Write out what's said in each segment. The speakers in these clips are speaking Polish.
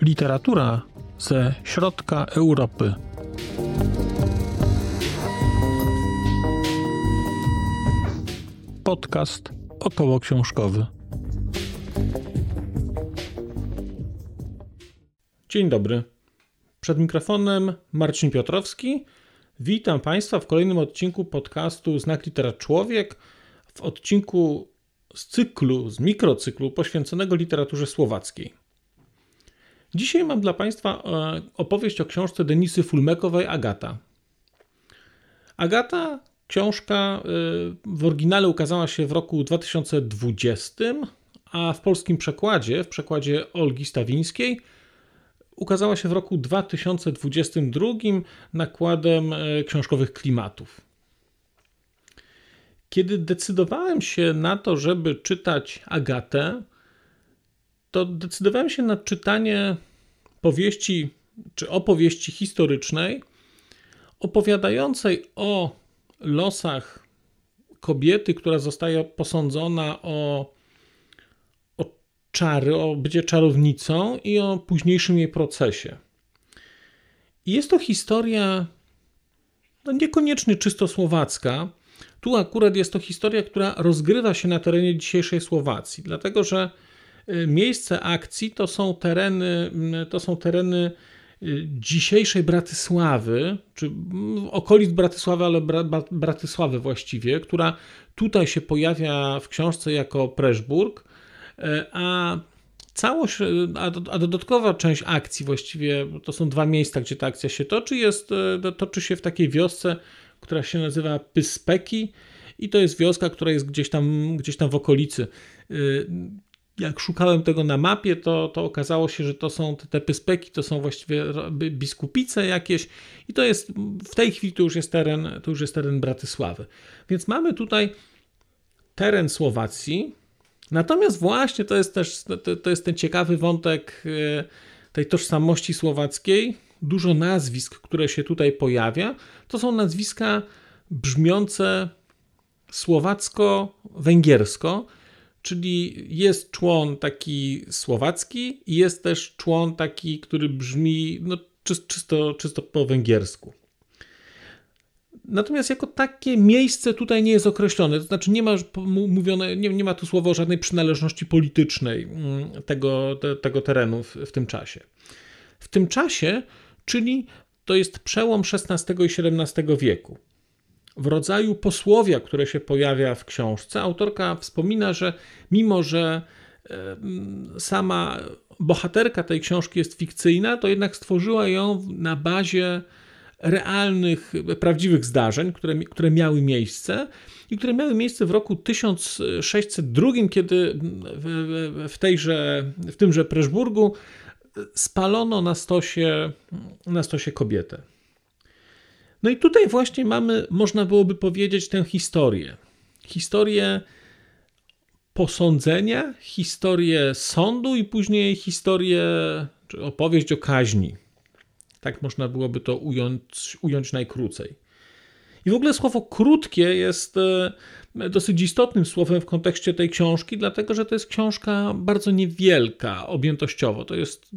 Literatura ze środka Europy. Podcast około książkowy. Dzień dobry. Przed mikrofonem Marcin Piotrowski. Witam Państwa w kolejnym odcinku podcastu Znak Litera Człowiek. W odcinku z cyklu, z mikrocyklu poświęconego literaturze słowackiej. Dzisiaj mam dla Państwa e, opowieść o książce Denisy Fulmekowej Agata. Agata, książka e, w oryginale ukazała się w roku 2020, a w polskim przekładzie, w przekładzie Olgi Stawińskiej, ukazała się w roku 2022 nakładem e, książkowych klimatów. Kiedy decydowałem się na to, żeby czytać Agatę, to decydowałem się na czytanie powieści czy opowieści historycznej opowiadającej o losach kobiety, która zostaje posądzona o, o czary, o bycie czarownicą i o późniejszym jej procesie. I jest to historia no niekoniecznie czysto słowacka. Tu akurat jest to historia, która rozgrywa się na terenie dzisiejszej Słowacji, dlatego że Y, miejsce akcji to są tereny, mm, to są tereny y, dzisiejszej Bratysławy, czy okolic Bratysławy, ale Bratysławy właściwie, która tutaj się pojawia w książce jako Preszburg, y, a całość, a dodatkowa część akcji właściwie, to są dwa miejsca, gdzie ta akcja się toczy, jest, toczy się w takiej wiosce, która się nazywa Pyspeki i to jest wioska, która jest gdzieś tam, gdzieś tam w okolicy jak szukałem tego na mapie, to, to okazało się, że to są te, te pyspeki, to są właściwie biskupice jakieś i to jest w tej chwili to już jest teren, to już jest teren Bratysławy. Więc mamy tutaj teren Słowacji. Natomiast właśnie to jest też to, to jest ten ciekawy wątek e, tej tożsamości słowackiej. Dużo nazwisk, które się tutaj pojawia, to są nazwiska brzmiące słowacko-węgiersko, czyli jest człon taki słowacki i jest też człon taki, który brzmi no, czysto, czysto po węgiersku. Natomiast jako takie miejsce tutaj nie jest określone, to znaczy nie ma mówione, nie, nie ma tu słowa o żadnej przynależności politycznej mm, tego, te, tego terenu w, w tym czasie. W tym czasie, czyli to jest przełom XVI i XVII wieku w rodzaju posłowia, które się pojawia w książce, autorka wspomina, że mimo, że sama bohaterka tej książki jest fikcyjna, to jednak stworzyła ją na bazie realnych, prawdziwych zdarzeń, które, które miały miejsce i które miały miejsce w roku 1602, kiedy w, tejże, w tymże Preszburgu spalono na stosie, na stosie kobietę. No i tutaj właśnie mamy, można byłoby powiedzieć, tę historię. Historię posądzenia, historię sądu i później historię, czy opowieść o kaźni. Tak można byłoby to ująć, ująć najkrócej. I w ogóle słowo krótkie jest e, dosyć istotnym słowem w kontekście tej książki, dlatego że to jest książka bardzo niewielka objętościowo. To jest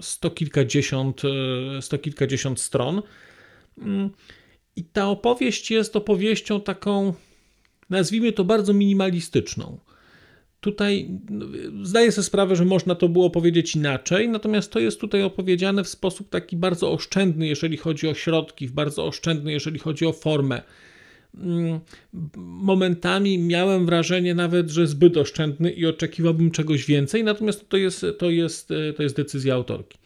sto kilkadziesiąt, e, sto kilkadziesiąt stron. Mm, I ta opowieść jest opowieścią taką, nazwijmy to bardzo minimalistyczną. Tutaj no, zdaję sobie sprawę, że można to było powiedzieć inaczej, natomiast to jest tutaj opowiedziane w sposób taki bardzo oszczędny, jeżeli chodzi o środki, bardzo oszczędny, jeżeli chodzi o formę. Mm, momentami miałem wrażenie nawet, że zbyt oszczędny i oczekiwałbym czegoś więcej, natomiast to jest, to jest, to jest decyzja autorki.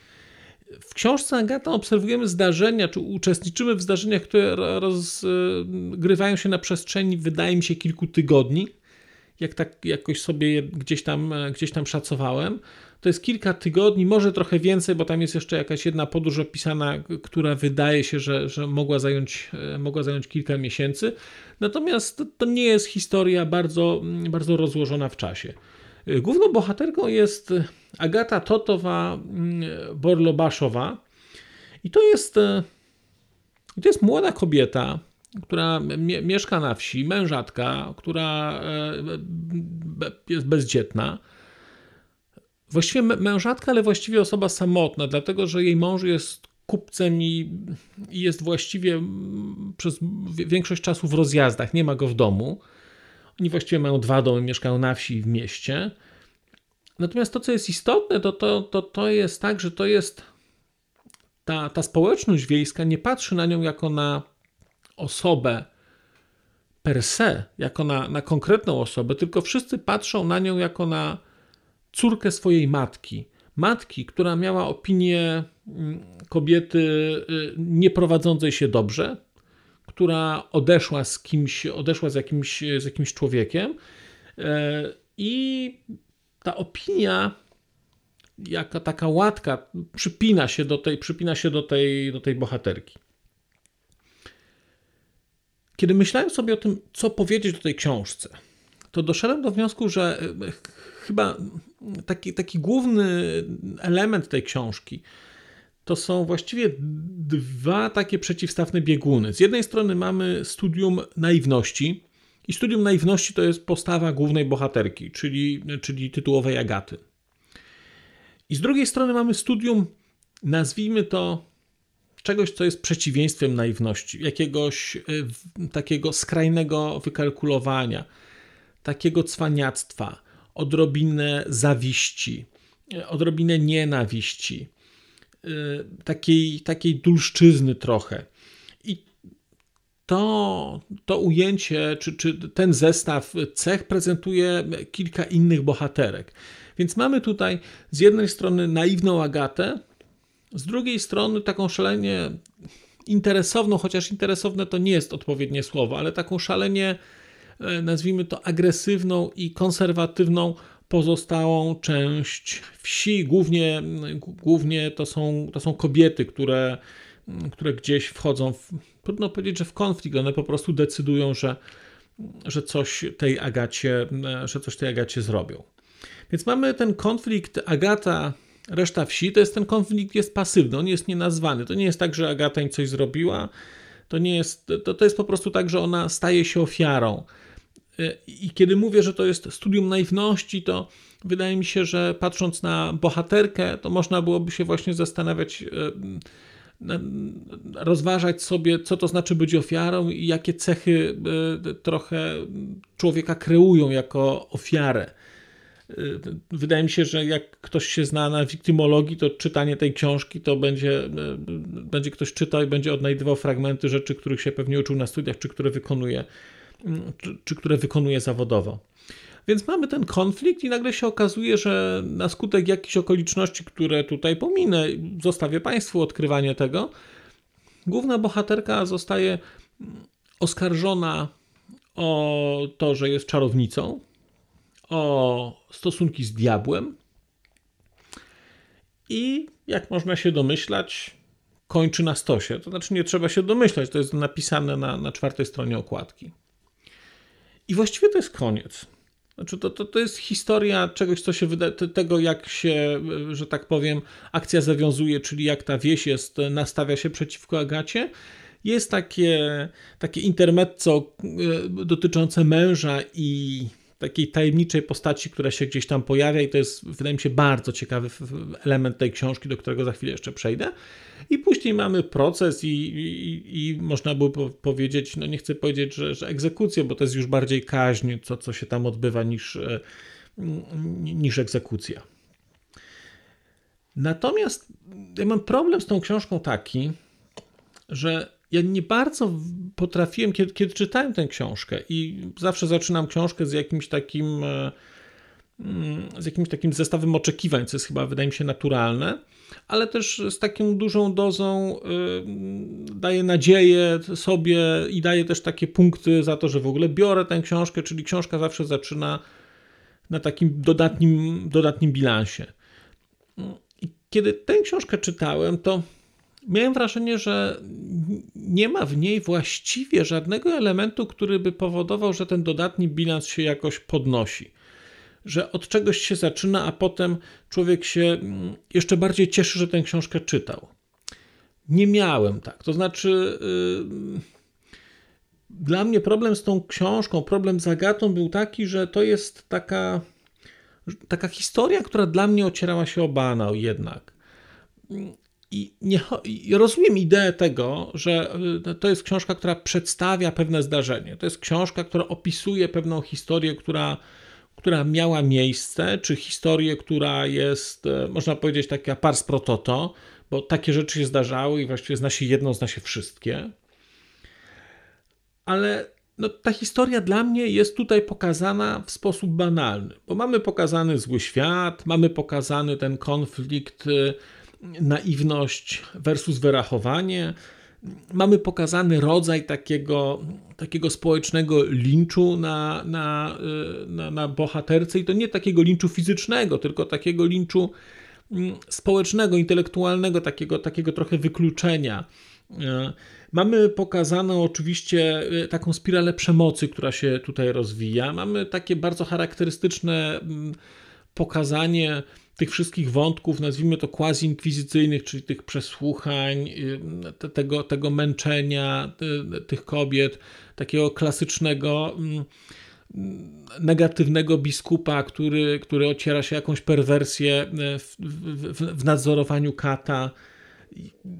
W książce Agata obserwujemy zdarzenia, czy uczestniczymy w zdarzeniach, które rozgrywają się na przestrzeni, wydaje mi się, kilku tygodni. Jak tak jakoś sobie gdzieś tam, gdzieś tam szacowałem, to jest kilka tygodni, może trochę więcej, bo tam jest jeszcze jakaś jedna podróż opisana, która wydaje się, że, że mogła, zająć, mogła zająć kilka miesięcy. Natomiast to nie jest historia bardzo, bardzo rozłożona w czasie. Główną bohaterką jest Agata Totowa mm, Borlobaszowa i to jest, e, to jest młoda kobieta, która mieszka na wsi, mężatka, która jest bezdzietna. Właściwie mężatka, ale właściwie osoba samotna, dlatego że jej mąż jest kupcem i, i jest właściwie przez większość czasu w rozjazdach, nie ma go w domu. Oni właściwie mają dwa domy, mieszkają na wsi i w mieście. Natomiast to, co jest istotne, to, to, to, to jest tak, że to jest ta, ta społeczność wiejska nie patrzy na nią jako na osobę per se, jako na, na konkretną osobę, tylko wszyscy patrzą na nią jako na córkę swojej matki. Matki, która miała opinię mm, kobiety y, nieprowadzącej się dobrze, która odeszła z kimś, odeszła z jakimś, z jakimś człowiekiem e, i ta opinia jaka taka łatka przypina się do tej, przypina się do tej, do tej bohaterki. Kiedy myślałem sobie o tym, co powiedzieć o tej książce, to doszedłem do wniosku, że e, chyba taki, taki główny element tej książki to są właściwie dwa takie przeciwstawne bieguny. Z jednej strony mamy studium naiwności, i studium naiwności to jest postawa głównej bohaterki, czyli, czyli tytułowej Agaty. I z drugiej strony mamy studium, nazwijmy to czegoś, co jest przeciwieństwem naiwności, jakiegoś y, takiego skrajnego wykalkulowania, takiego cwaniactwa, odrobinę zawiści, odrobinę nienawiści, y, takiej, takiej dulszczyzny trochę. I to, to ujęcie, czy, czy ten zestaw cech prezentuje kilka innych bohaterek. Więc mamy tutaj z jednej strony naiwną Agatę, z drugiej strony taką szalenie interesowną, chociaż interesowne to nie jest odpowiednie słowo, ale taką szalenie, e, nazwijmy to, agresywną i konserwatywną pozostałą część wsi. Głównie, głównie to, są, to są kobiety, które, które gdzieś wchodzą, w, trudno powiedzieć, że w konflikt, one po prostu decydują, że, że coś tej Agacie, że coś tej Agacie zrobią. Więc mamy ten konflikt Agata, reszta wsi, to jest ten konflikt jest pasywny, on jest nienazwany. To nie jest tak, że Agata im coś zrobiła, to nie jest, to, to jest po prostu tak, że ona staje się ofiarą. I kiedy mówię, że to jest studium naiwności, to wydaje mi się, że patrząc na bohaterkę, to można byłoby się właśnie zastanawiać, e, rozważać sobie, co to znaczy być ofiarą i jakie cechy e, trochę człowieka kreują jako ofiarę. Y, wydaje mi się, że jak ktoś się zna na wiktymologii, to czytanie tej książki to będzie, y, będzie ktoś czytał i będzie odnajdywał fragmenty rzeczy, których się pewnie uczył na studiach, czy które wykonuje, mm, czy, czy które wykonuje zawodowo. Więc mamy ten konflikt i nagle się okazuje, że na skutek jakichś okoliczności, które tutaj pominę, zostawię Państwu odkrywanie tego, główna bohaterka zostaje oskarżona o to, że jest czarownicą, o stosunki z diabłem i jak można się domyślać, kończy na stosie. To znaczy nie trzeba się domyślać, to jest napisane na, na czwartej stronie okładki. I właściwie to jest koniec. Znaczy to, to, to jest historia czegoś, co się wydaje, tego jak się, że tak powiem, akcja zawiązuje, czyli jak ta wieś jest, nastawia się przeciwko Agacie. Jest takie, takie intermezzo e, dotyczące męża i takiej tajemniczej postaci, która się gdzieś tam pojawia i to jest, wydaje mi się, bardzo ciekawy element tej książki, do którego za chwilę jeszcze przejdę. I później mamy proces i, i, i można by powiedzieć, no nie chcę powiedzieć, że, że egzekucję, bo to jest już bardziej kaźń, co, co się tam odbywa niż, e, niż egzekucja. Natomiast ja mam problem z tą książką taki, że ja nie bardzo potrafiłem, kiedy, kiedy czytałem tę książkę i zawsze zaczynam książkę z jakimś takim e, mm, z jakimś takim zestawem oczekiwań, co jest chyba, wydaje mi się, naturalne, ale też z taką dużą dozą y, daje nadzieję sobie i daje też takie punkty za to, że w ogóle biorę tę książkę, czyli książka zawsze zaczyna na takim dodatnim, dodatnim bilansie. I kiedy tę książkę czytałem, to miałem wrażenie, że nie ma w niej właściwie żadnego elementu, który by powodował, że ten dodatni bilans się jakoś podnosi. Że od czegoś się zaczyna, a potem człowiek się mm, jeszcze bardziej cieszy, że tę książkę czytał. Nie miałem tak. To znaczy, dla mnie problem z tą książką, problem z Agatą był taki, że to jest taka, taka historia, która dla mnie ocierała się o banał jednak. I, nie, rozumiem ideę tego, że y, to jest książka, która przedstawia pewne zdarzenie. To jest książka, która opisuje pewną historię, która, która miała miejsce, czy historię, która jest, e, można powiedzieć, taka pars pro toto, bo takie rzeczy się zdarzały i właściwie zna się jedno, zna się wszystkie. Ale no, ta historia dla mnie jest tutaj pokazana w sposób banalny, bo mamy pokazany zły świat, mamy pokazany ten konflikt y, naiwność versus wyrachowanie. Mamy pokazany rodzaj takiego, takiego społecznego linczu na, na, na, na bohaterce i to nie takiego linczu fizycznego, tylko takiego linczu mm, społecznego, intelektualnego, takiego, takiego trochę wykluczenia. E, mamy pokazaną oczywiście e, taką spiralę przemocy, która się tutaj rozwija. Mamy takie bardzo charakterystyczne mm, pokazanie tych wszystkich wątków, nazwijmy to quasi-inkwizycyjnych, czyli tych przesłuchań, y, tego, tego męczenia y, tych kobiet, takiego klasycznego mm, negatywnego biskupa, który, który ociera się jakąś perwersję y, w, w, w nadzorowaniu kata.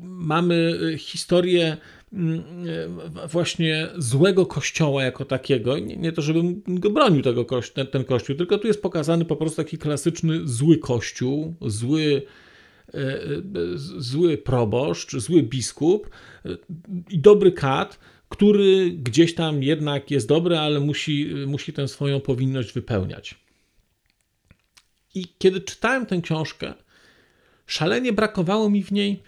Mamy historię Mm, właśnie złego kościoła jako takiego. Nie, nie to, żebym go bronił tego kości ten, ten, kościół, tylko tu jest pokazany po prostu taki klasyczny zły kościół, zły, e, e, zły proboszcz, zły biskup e, i dobry kat, który gdzieś tam jednak jest dobry, ale musi, musi tę swoją powinność wypełniać. I kiedy czytałem tę książkę, szalenie brakowało mi w niej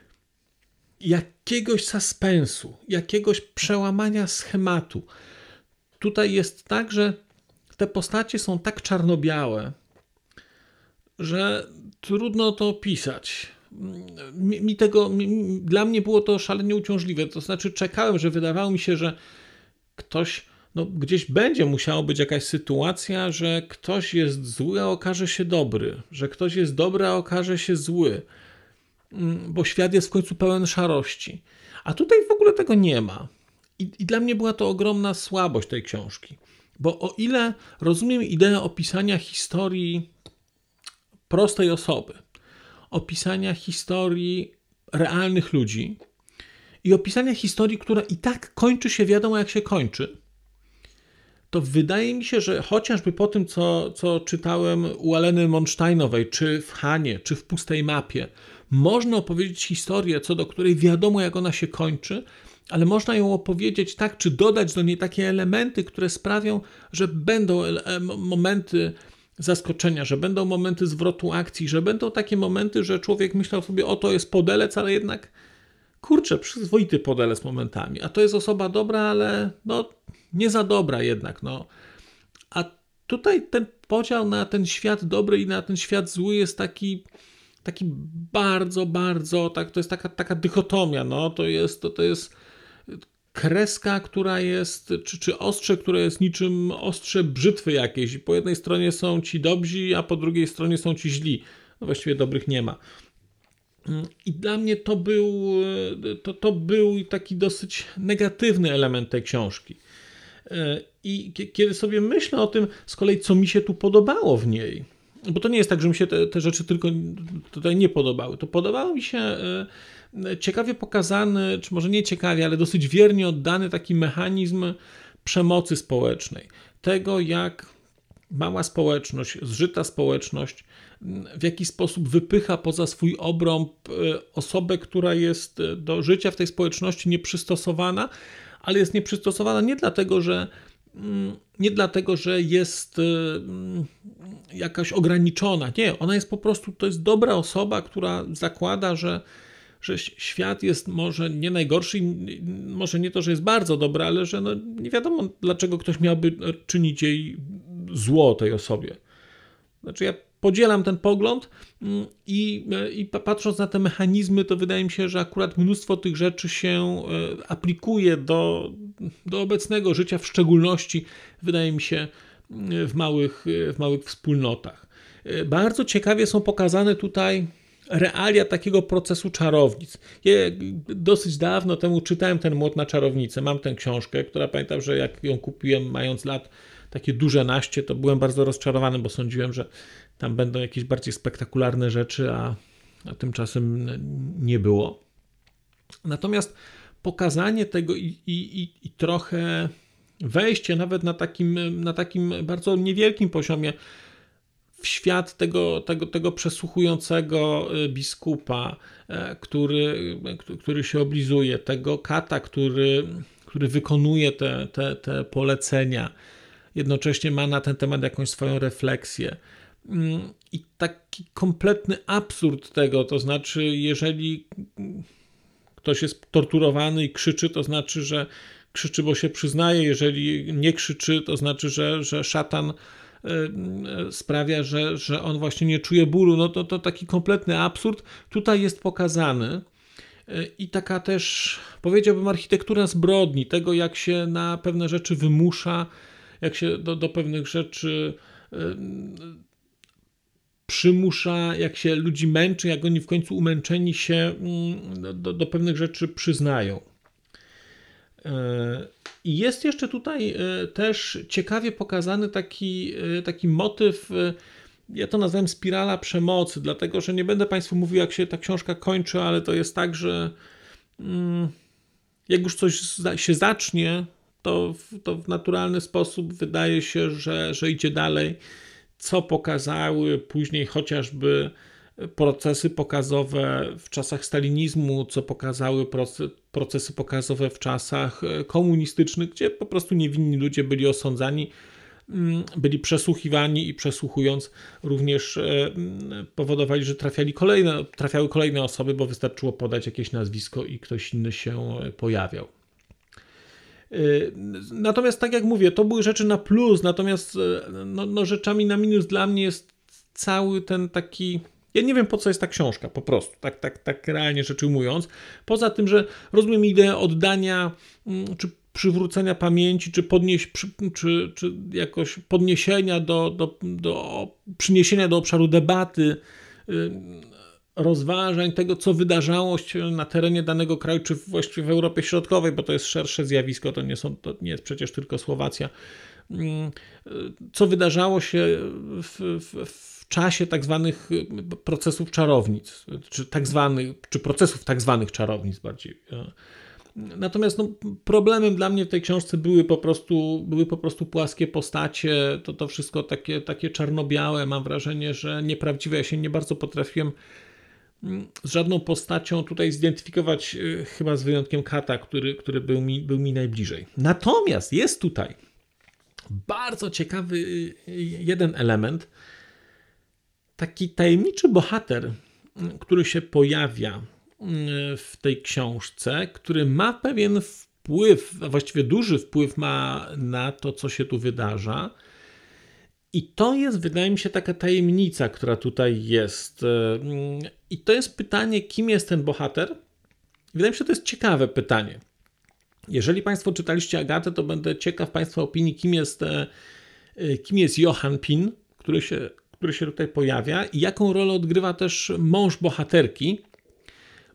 jakiegoś suspensu, jakiegoś przełamania schematu. Tutaj jest tak, że te postacie są tak czarno-białe, że trudno to opisać. Mi, mi tego, mi, dla mnie było to szalenie uciążliwe. To znaczy, czekałem, że wydawało mi się, że ktoś, no gdzieś będzie musiała być jakaś sytuacja, że ktoś jest zły, a okaże się dobry, że ktoś jest dobry, a okaże się zły bo świat jest w końcu pełen szarości. A tutaj w ogóle tego nie ma. I, I, dla mnie była to ogromna słabość tej książki. Bo o ile rozumiem ideę opisania historii prostej osoby, opisania historii realnych ludzi i opisania historii, która i tak kończy się wiadomo jak się kończy, to wydaje mi się, że chociażby po tym, co, co czytałem u Aleny Monsteinowej, czy w Hanie, czy w Pustej Mapie, można opowiedzieć historię, co do której wiadomo, jak ona się kończy, ale można ją opowiedzieć tak, czy dodać do niej takie elementy, które sprawią, że będą momenty zaskoczenia, że będą momenty zwrotu akcji, że będą takie momenty, że człowiek myślał sobie, o to jest podelec, ale jednak kurczę, przyzwoity podelec momentami, a to jest osoba dobra, ale no nie za dobra jednak, no. A tutaj ten podział na ten świat dobry i na ten świat zły jest taki taki bardzo, bardzo, tak, to jest taka, taka dychotomia, no, to jest, to, to jest kreska, która jest, czy, czy ostrze, które jest niczym ostrze brzytwy jakiejś. Po jednej stronie są ci dobrzy, a po drugiej stronie są ci źli. No właściwie dobrych nie ma. I dla mnie to był, to, to był taki dosyć negatywny element tej książki. I kiedy sobie myślę o tym, z kolei co mi się tu podobało w niej, bo to nie jest tak, że mi się te, te rzeczy tylko tutaj nie podobały. To podobało mi się e, ciekawie pokazany, czy może nie ciekawie, ale dosyć wiernie oddany taki mechanizm przemocy społecznej. Tego, jak mała społeczność, zżyta społeczność w jaki sposób wypycha poza swój obrąb e, osobę, która jest do życia w tej społeczności nieprzystosowana, ale jest nieprzystosowana nie dlatego, że mm, nie dlatego, że jest e, mm, jakaś ograniczona. Nie, ona jest po prostu, to jest dobra osoba, która zakłada, że, że świat jest może nie najgorszy, może nie to, że jest bardzo dobry, ale że no nie wiadomo, dlaczego ktoś miałby czynić jej zło tej osobie. Znaczy, ja podzielam ten pogląd mm, i, i patrząc na te mechanizmy, to wydaje mi się, że akurat mnóstwo tych rzeczy się e, aplikuje do, do obecnego życia, w szczególności wydaje mi się w małych, w małych wspólnotach. Bardzo ciekawie są pokazane tutaj realia takiego procesu czarownic. Ja dosyć dawno temu czytałem ten Młot na czarownicę. Mam tę książkę, która pamiętam, że jak ją kupiłem mając lat takie duże naście, to byłem bardzo rozczarowany, bo sądziłem, że tam będą jakieś bardziej spektakularne rzeczy, a, a tymczasem nie było. Natomiast pokazanie tego i, i, i, trochę wejście nawet na takim, na takim bardzo niewielkim poziomie w świat tego, tego, tego przesłuchującego y, biskupa, e, który, który się oblizuje, tego kata, który, który wykonuje te, te, te polecenia, jednocześnie ma na ten temat jakąś swoją refleksję. Mm, I taki kompletny absurd tego, to znaczy, jeżeli ktoś jest torturowany i krzyczy, to znaczy, że krzyczy, bo się przyznaje, jeżeli nie krzyczy, to znaczy, że, że szatan Y, sprawia, że, że on właśnie nie czuje bólu. No to, to taki kompletny absurd tutaj jest pokazany. Y, I taka też, powiedziałbym, architektura zbrodni, tego jak się na pewne rzeczy wymusza, jak się do, do pewnych rzeczy przymusza, jak się ludzi męczy, jak oni w końcu umęczeni się mm, do, do pewnych rzeczy przyznają. I jest jeszcze tutaj e, też ciekawie pokazany taki, e, taki motyw, e, ja to nazwałem spirala przemocy, dlatego że nie będę Państwu mówił, jak się ta książka kończy, ale to jest tak, że mm, jak już coś się zacznie, to w, to w naturalny sposób wydaje się, że, że idzie dalej, co pokazały później chociażby procesy pokazowe w czasach stalinizmu, co pokazały procesy pokazowe w czasach e, komunistycznych, gdzie po prostu niewinni ludzie byli osądzani, mm, byli przesłuchiwani i przesłuchując również e, mm, powodowali, że trafiali kolejne, trafiały kolejne osoby, bo wystarczyło podać jakieś nazwisko i ktoś inny się e, pojawiał. Natomiast tak jak mówię, to były rzeczy na plus, natomiast no, no rzeczami na minus dla mnie jest cały ten taki ja nie wiem, po co jest ta książka, po prostu, tak, tak, tak realnie rzecz ujmując. Poza tym, że rozumiem ideę oddania mm, czy przywrócenia pamięci, czy, podnieś, czy, czy jakoś podniesienia do, do, do przyniesienia do obszaru debaty, y, rozważań tego, co wydarzało się na terenie danego kraju, czy właściwie w Europie Środkowej, bo to jest szersze zjawisko, to nie, są, to nie jest przecież tylko Słowacja. Mm, co wydarzało się w, w, w czasie tak zwanych y, procesów czarownic, czy tak zwanych, czy procesów tak zwanych czarownic bardziej. Natomiast no, problemem dla mnie w tej książce były po prostu, były po prostu płaskie postacie, to, to wszystko takie, takie czarno-białe. Mam wrażenie, że nieprawdziwe. Ja się nie bardzo potrafiłem z żadną postacią tutaj zidentyfikować, y, chyba z wyjątkiem Kata, który, który był, mi, był mi najbliżej. Natomiast jest tutaj bardzo ciekawy y, jeden element, taki tajemniczy bohater, który się pojawia mm, w tej książce, który ma pewien wpływ, a właściwie duży wpływ ma na to, co się tu wydarza. I to jest, wydaje mi się, taka tajemnica, która tutaj jest. Mm, I to jest pytanie, kim jest ten bohater? Wydaje mi się, że to jest ciekawe pytanie. Jeżeli Państwo czytaliście Agatę, to będę ciekaw Państwa opinii, kim jest, e, kim jest Johann Pin, który się który się tutaj pojawia i jaką rolę odgrywa też mąż bohaterki,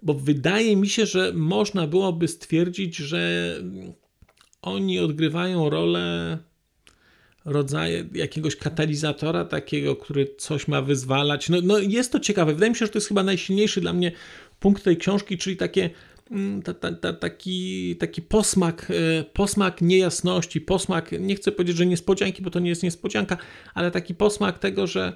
bo wydaje mi się, że można byłoby stwierdzić, że oni odgrywają rolę rodzaju jakiegoś katalizatora takiego, który coś ma wyzwalać. No, no jest to ciekawe. Wydaje mi się, że to jest chyba najsilniejszy dla mnie punkt tej książki, czyli takie mm, ta, ta, ta, taki, taki posmak, e, posmak niejasności, posmak, nie chcę powiedzieć, że niespodzianki, bo to nie jest niespodzianka, ale taki posmak tego, że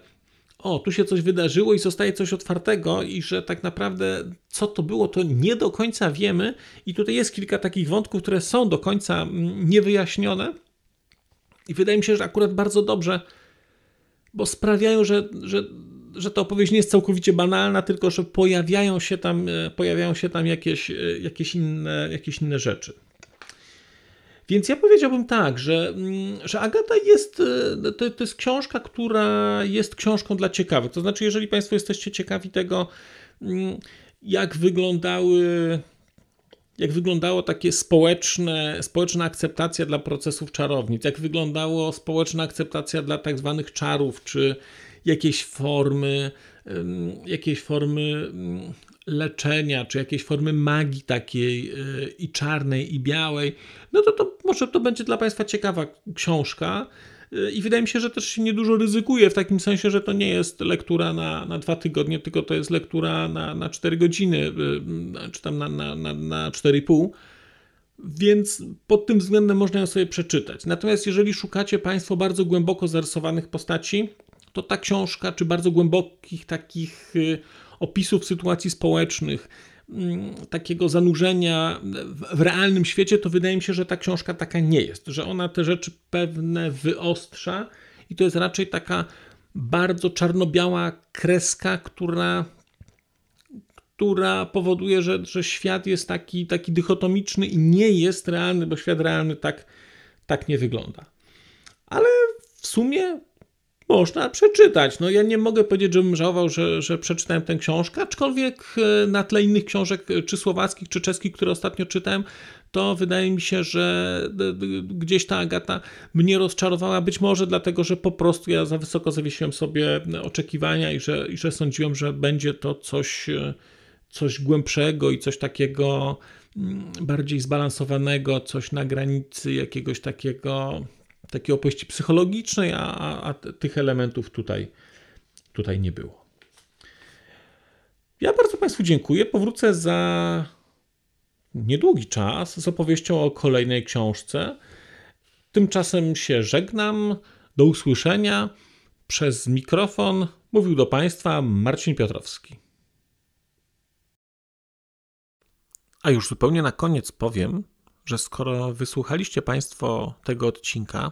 o, tu się coś wydarzyło i zostaje coś otwartego, i że tak naprawdę co to było, to nie do końca wiemy. I tutaj jest kilka takich wątków, które są do końca mm, niewyjaśnione. I wydaje mi się, że akurat bardzo dobrze, bo sprawiają, że, że, że ta opowieść nie jest całkowicie banalna, tylko że pojawiają się tam, e, pojawiają się tam jakieś, e, jakieś, inne, jakieś inne rzeczy. Więc ja powiedziałbym tak, że, mm, że Agata jest, e, to, to jest książka, która jest książką dla ciekawych. To znaczy, jeżeli Państwo jesteście ciekawi tego, mm, jak wyglądały jak wyglądało takie społeczne, społeczna akceptacja dla procesów czarownic, jak wyglądało społeczna akceptacja dla tak zwanych czarów, czy jakieś formy jakiejś formy leczenia, czy jakiejś formy magii takiej i czarnej, i białej, no to, to może to będzie dla Państwa ciekawa książka. I wydaje mi się, że też się niedużo ryzykuje w takim sensie, że to nie jest lektura na, na dwa tygodnie, tylko to jest lektura na, na 4 godziny, czy tam na, na, na, na 4,5. Więc pod tym względem można ją sobie przeczytać. Natomiast jeżeli szukacie Państwo bardzo głęboko zarysowanych postaci, to ta książka, czy bardzo głębokich takich y, opisów sytuacji społecznych, takiego zanurzenia w realnym świecie, to wydaje mi się, że ta książka taka nie jest, że ona te rzeczy pewne wyostrza i to jest raczej taka bardzo czarno-biała kreska, która która powoduje, że, że świat jest taki, taki dychotomiczny i nie jest realny, bo świat realny tak, tak nie wygląda. Ale w sumie można przeczytać. No ja nie mogę powiedzieć, żebym żałował, że, że przeczytałem tę książkę, aczkolwiek e, na tle innych książek, e, czy słowackich, czy czeskich, które ostatnio czytałem, to wydaje mi się, że e, gdzieś ta Agata mnie rozczarowała, być może dlatego, że po prostu ja za wysoko zawiesiłem sobie oczekiwania i że, i że sądziłem, że będzie to coś coś głębszego i coś takiego bardziej zbalansowanego, coś na granicy jakiegoś takiego takiej opowieści psychologicznej, a, a, a tych elementów tutaj, tutaj nie było. Ja bardzo Państwu dziękuję. Powrócę za niedługi czas z opowieścią o kolejnej książce. Tymczasem się żegnam. Do usłyszenia. Przez mikrofon mówił do Państwa Marcin Piotrowski. A już zupełnie na koniec powiem, że skoro wysłuchaliście Państwo tego odcinka,